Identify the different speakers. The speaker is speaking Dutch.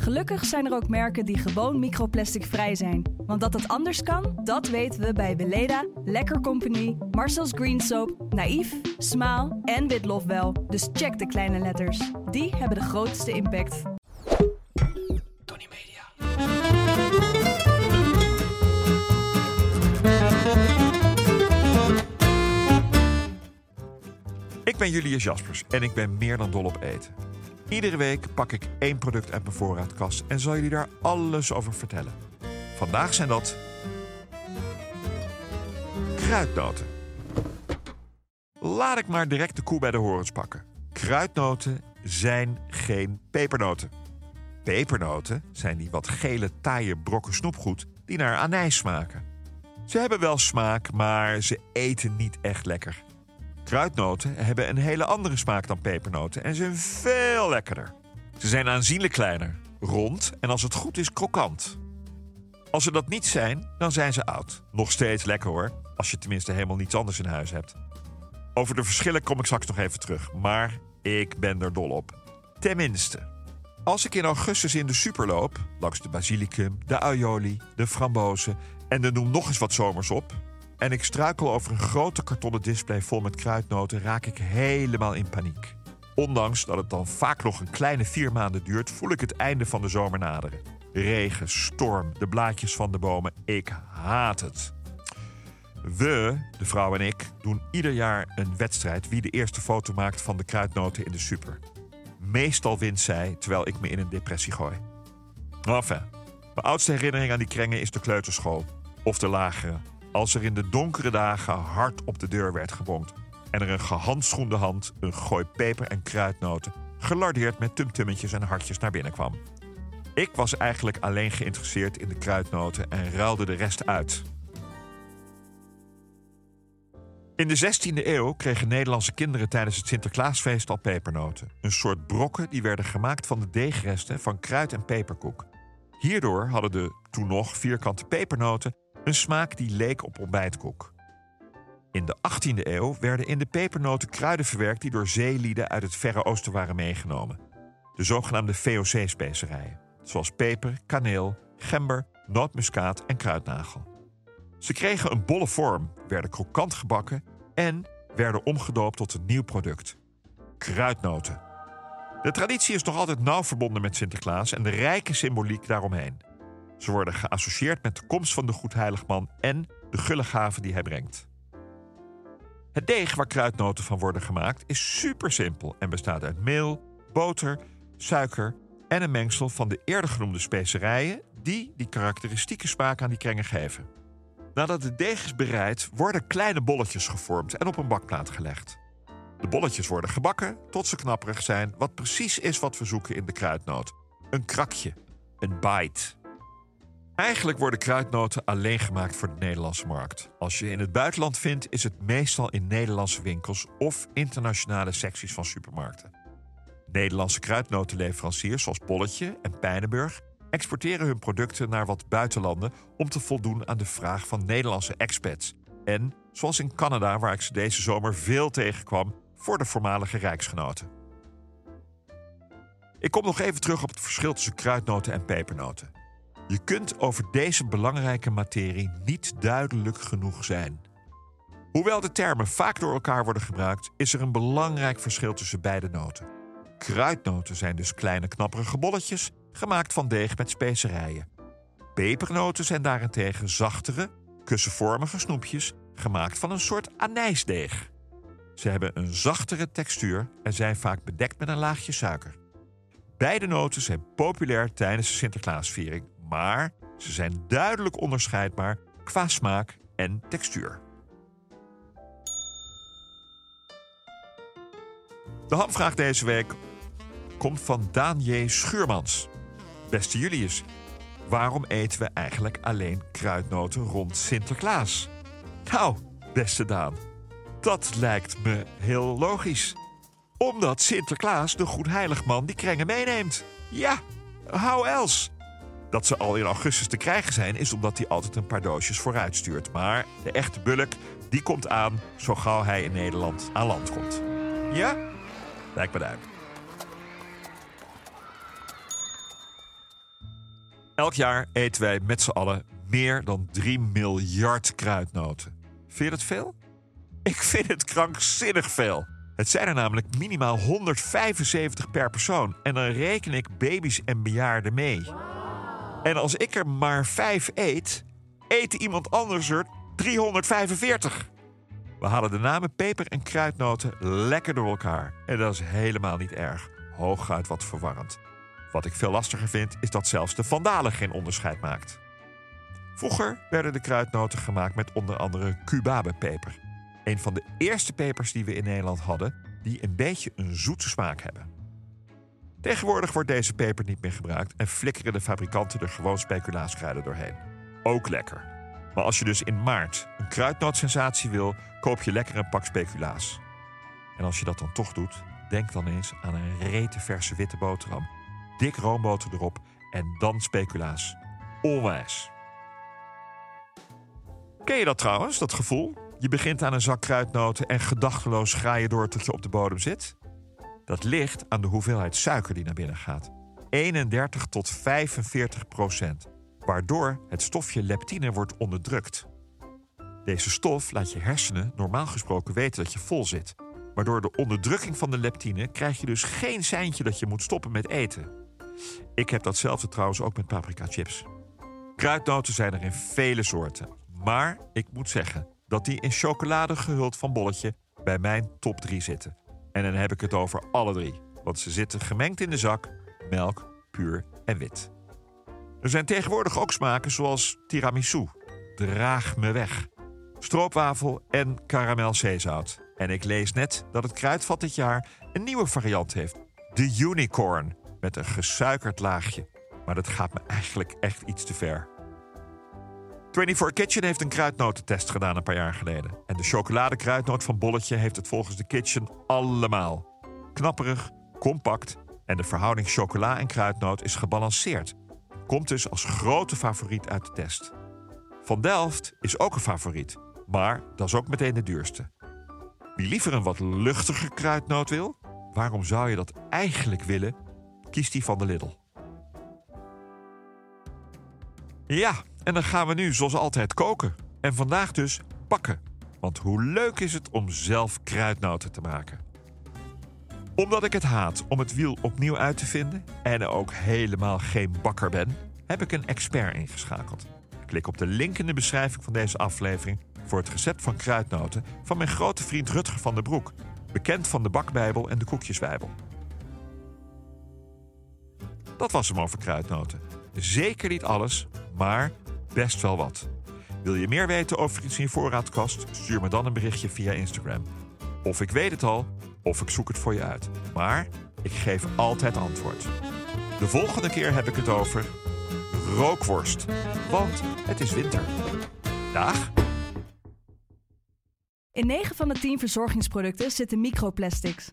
Speaker 1: Gelukkig zijn er ook merken die gewoon microplastic vrij zijn. Want dat het anders kan, dat weten we bij Weleda, Lekker Company, Marcel's Green Soap, Naïef, Smaal en Witlof wel. Dus check de kleine letters. Die hebben de grootste impact.
Speaker 2: Tony Media. Ik ben Julius Jaspers en ik ben meer dan dol op eten. Iedere week pak ik één product uit mijn voorraadkast en zal jullie daar alles over vertellen. Vandaag zijn dat kruidnoten. Laat ik maar direct de koe bij de horens pakken. Kruidnoten zijn geen pepernoten. Pepernoten zijn die wat gele, taaie brokken snoepgoed die naar anijs smaken. Ze hebben wel smaak, maar ze eten niet echt lekker. Kruidnoten hebben een hele andere smaak dan pepernoten en zijn veel lekkerder. Ze zijn aanzienlijk kleiner, rond en als het goed is krokant. Als ze dat niet zijn, dan zijn ze oud. Nog steeds lekker hoor, als je tenminste helemaal niets anders in huis hebt. Over de verschillen kom ik straks nog even terug, maar ik ben er dol op. Tenminste, als ik in augustus in de super loop, langs de basilicum, de aioli, de frambozen en de noem nog eens wat zomers op, en ik struikel over een grote kartonnen display vol met kruidnoten, raak ik helemaal in paniek. Ondanks dat het dan vaak nog een kleine vier maanden duurt, voel ik het einde van de zomer naderen. Regen, storm, de blaadjes van de bomen, ik haat het. We, de vrouw en ik, doen ieder jaar een wedstrijd wie de eerste foto maakt van de kruidnoten in de super. Meestal wint zij, terwijl ik me in een depressie gooi. Enfin, mijn oudste herinnering aan die krengen is de kleuterschool. Of de lagere. Als er in de donkere dagen hard op de deur werd gebonkt. En er een gehandschoende hand een gooi peper en kruidnoten... gelardeerd met tumtummetjes en hartjes naar binnen kwam. Ik was eigenlijk alleen geïnteresseerd in de kruidnoten en ruilde de rest uit. In de 16e eeuw kregen Nederlandse kinderen tijdens het Sinterklaasfeest al pepernoten. Een soort brokken die werden gemaakt van de deegresten van kruid- en peperkoek. Hierdoor hadden de toen nog vierkante pepernoten een smaak die leek op ontbijtkoek. In de 18e eeuw werden in de pepernoten kruiden verwerkt die door zeelieden uit het Verre Oosten waren meegenomen. De zogenaamde VOC-specerijen, zoals peper, kaneel, gember, nootmuskaat en kruidnagel. Ze kregen een bolle vorm, werden krokant gebakken en werden omgedoopt tot een nieuw product: kruidnoten. De traditie is nog altijd nauw verbonden met Sinterklaas en de rijke symboliek daaromheen. Ze worden geassocieerd met de komst van de Goedheiligman en de gulle gaven die hij brengt. Het deeg waar kruidnoten van worden gemaakt is super simpel en bestaat uit meel, boter, suiker en een mengsel van de eerder genoemde specerijen die die karakteristieke smaak aan die krengen geven. Nadat de deeg is bereid, worden kleine bolletjes gevormd en op een bakplaat gelegd. De bolletjes worden gebakken tot ze knapperig zijn, wat precies is wat we zoeken in de kruidnoot. Een krakje, een bite. Eigenlijk worden kruidnoten alleen gemaakt voor de Nederlandse markt. Als je in het buitenland vindt, is het meestal in Nederlandse winkels of internationale secties van supermarkten. Nederlandse kruidnotenleveranciers zoals Polletje en Pijnenburg exporteren hun producten naar wat buitenlanden om te voldoen aan de vraag van Nederlandse expats. En, zoals in Canada, waar ik ze deze zomer veel tegenkwam, voor de voormalige rijksgenoten. Ik kom nog even terug op het verschil tussen kruidnoten en pepernoten. Je kunt over deze belangrijke materie niet duidelijk genoeg zijn. Hoewel de termen vaak door elkaar worden gebruikt, is er een belangrijk verschil tussen beide noten. Kruidnoten zijn dus kleine knapperige bolletjes gemaakt van deeg met specerijen. Pepernoten zijn daarentegen zachtere, kussenvormige snoepjes gemaakt van een soort anijsdeeg. Ze hebben een zachtere textuur en zijn vaak bedekt met een laagje suiker. Beide noten zijn populair tijdens de Sinterklaasviering, maar ze zijn duidelijk onderscheidbaar qua smaak en textuur. De hamvraag deze week komt van Daan. Schuurmans. Beste Julius, waarom eten we eigenlijk alleen kruidnoten rond Sinterklaas? Nou, beste Daan, dat lijkt me heel logisch. Omdat Sinterklaas, de goedheiligman, die krengen meeneemt. Ja, how else? Dat ze al in augustus te krijgen zijn, is omdat hij altijd een paar doosjes vooruit stuurt. Maar de echte bulk, die komt aan zo gauw hij in Nederland aan land komt. Ja? Lijkt me duidelijk. Elk jaar eten wij met z'n allen meer dan 3 miljard kruidnoten. Vind je dat veel? Ik vind het krankzinnig veel. Het zijn er namelijk minimaal 175 per persoon. En dan reken ik baby's en bejaarden mee. En als ik er maar 5 eet, eet iemand anders er 345. We halen de namen peper en kruidnoten lekker door elkaar. En dat is helemaal niet erg. Hooguit wat verwarrend. Wat ik veel lastiger vind, is dat zelfs de vandalen geen onderscheid maakt. Vroeger werden de kruidnoten gemaakt met onder andere cubabe-peper. Een van de eerste pepers die we in Nederland hadden, die een beetje een zoete smaak hebben. Tegenwoordig wordt deze peper niet meer gebruikt en flikkeren de fabrikanten er gewoon speculaaskruiden doorheen. Ook lekker. Maar als je dus in maart een kruidnootsensatie wil, koop je lekker een pak speculaas. En als je dat dan toch doet, denk dan eens aan een rete verse witte boterham. Dik roomboter erop en dan speculaas. Onwijs. Ken je dat trouwens, dat gevoel? Je begint aan een zak kruidnoten en gedachteloos ga je door tot je op de bodem zit? Dat ligt aan de hoeveelheid suiker die naar binnen gaat. 31 tot 45 procent. Waardoor het stofje leptine wordt onderdrukt. Deze stof laat je hersenen normaal gesproken weten dat je vol zit. Maar door de onderdrukking van de leptine krijg je dus geen seintje dat je moet stoppen met eten. Ik heb datzelfde trouwens ook met paprika chips. Kruidnoten zijn er in vele soorten. Maar ik moet zeggen dat die in chocolade gehuld van bolletje bij mijn top 3 zitten. En dan heb ik het over alle drie. Want ze zitten gemengd in de zak, melk, puur en wit. Er zijn tegenwoordig ook smaken zoals tiramisu, draag me weg, stroopwafel en karamel-zeezout. En ik lees net dat het kruidvat dit jaar een nieuwe variant heeft. De unicorn, met een gesuikerd laagje. Maar dat gaat me eigenlijk echt iets te ver. 24 Kitchen heeft een kruidnotentest gedaan een paar jaar geleden. En de chocoladekruidnoot van Bolletje heeft het volgens de Kitchen allemaal. Knapperig, compact en de verhouding chocola en kruidnoot is gebalanceerd. Komt dus als grote favoriet uit de test. Van Delft is ook een favoriet, maar dat is ook meteen de duurste. Wie liever een wat luchtiger kruidnoot wil, waarom zou je dat eigenlijk willen? Kiest die van de Lidl. Ja, en dan gaan we nu zoals altijd koken. En vandaag dus bakken. Want hoe leuk is het om zelf kruidnoten te maken? Omdat ik het haat om het wiel opnieuw uit te vinden en ook helemaal geen bakker ben, heb ik een expert ingeschakeld. Klik op de link in de beschrijving van deze aflevering voor het recept van kruidnoten van mijn grote vriend Rutger van der Broek, bekend van de Bakbijbel en de Koekjesbijbel. Dat was hem over kruidnoten. Zeker niet alles, maar best wel wat. Wil je meer weten over iets in je voorraadkast? Stuur me dan een berichtje via Instagram. Of ik weet het al, of ik zoek het voor je uit. Maar ik geef altijd antwoord. De volgende keer heb ik het over rookworst. Want het is winter. Dag!
Speaker 1: In 9 van de 10 verzorgingsproducten zitten microplastics.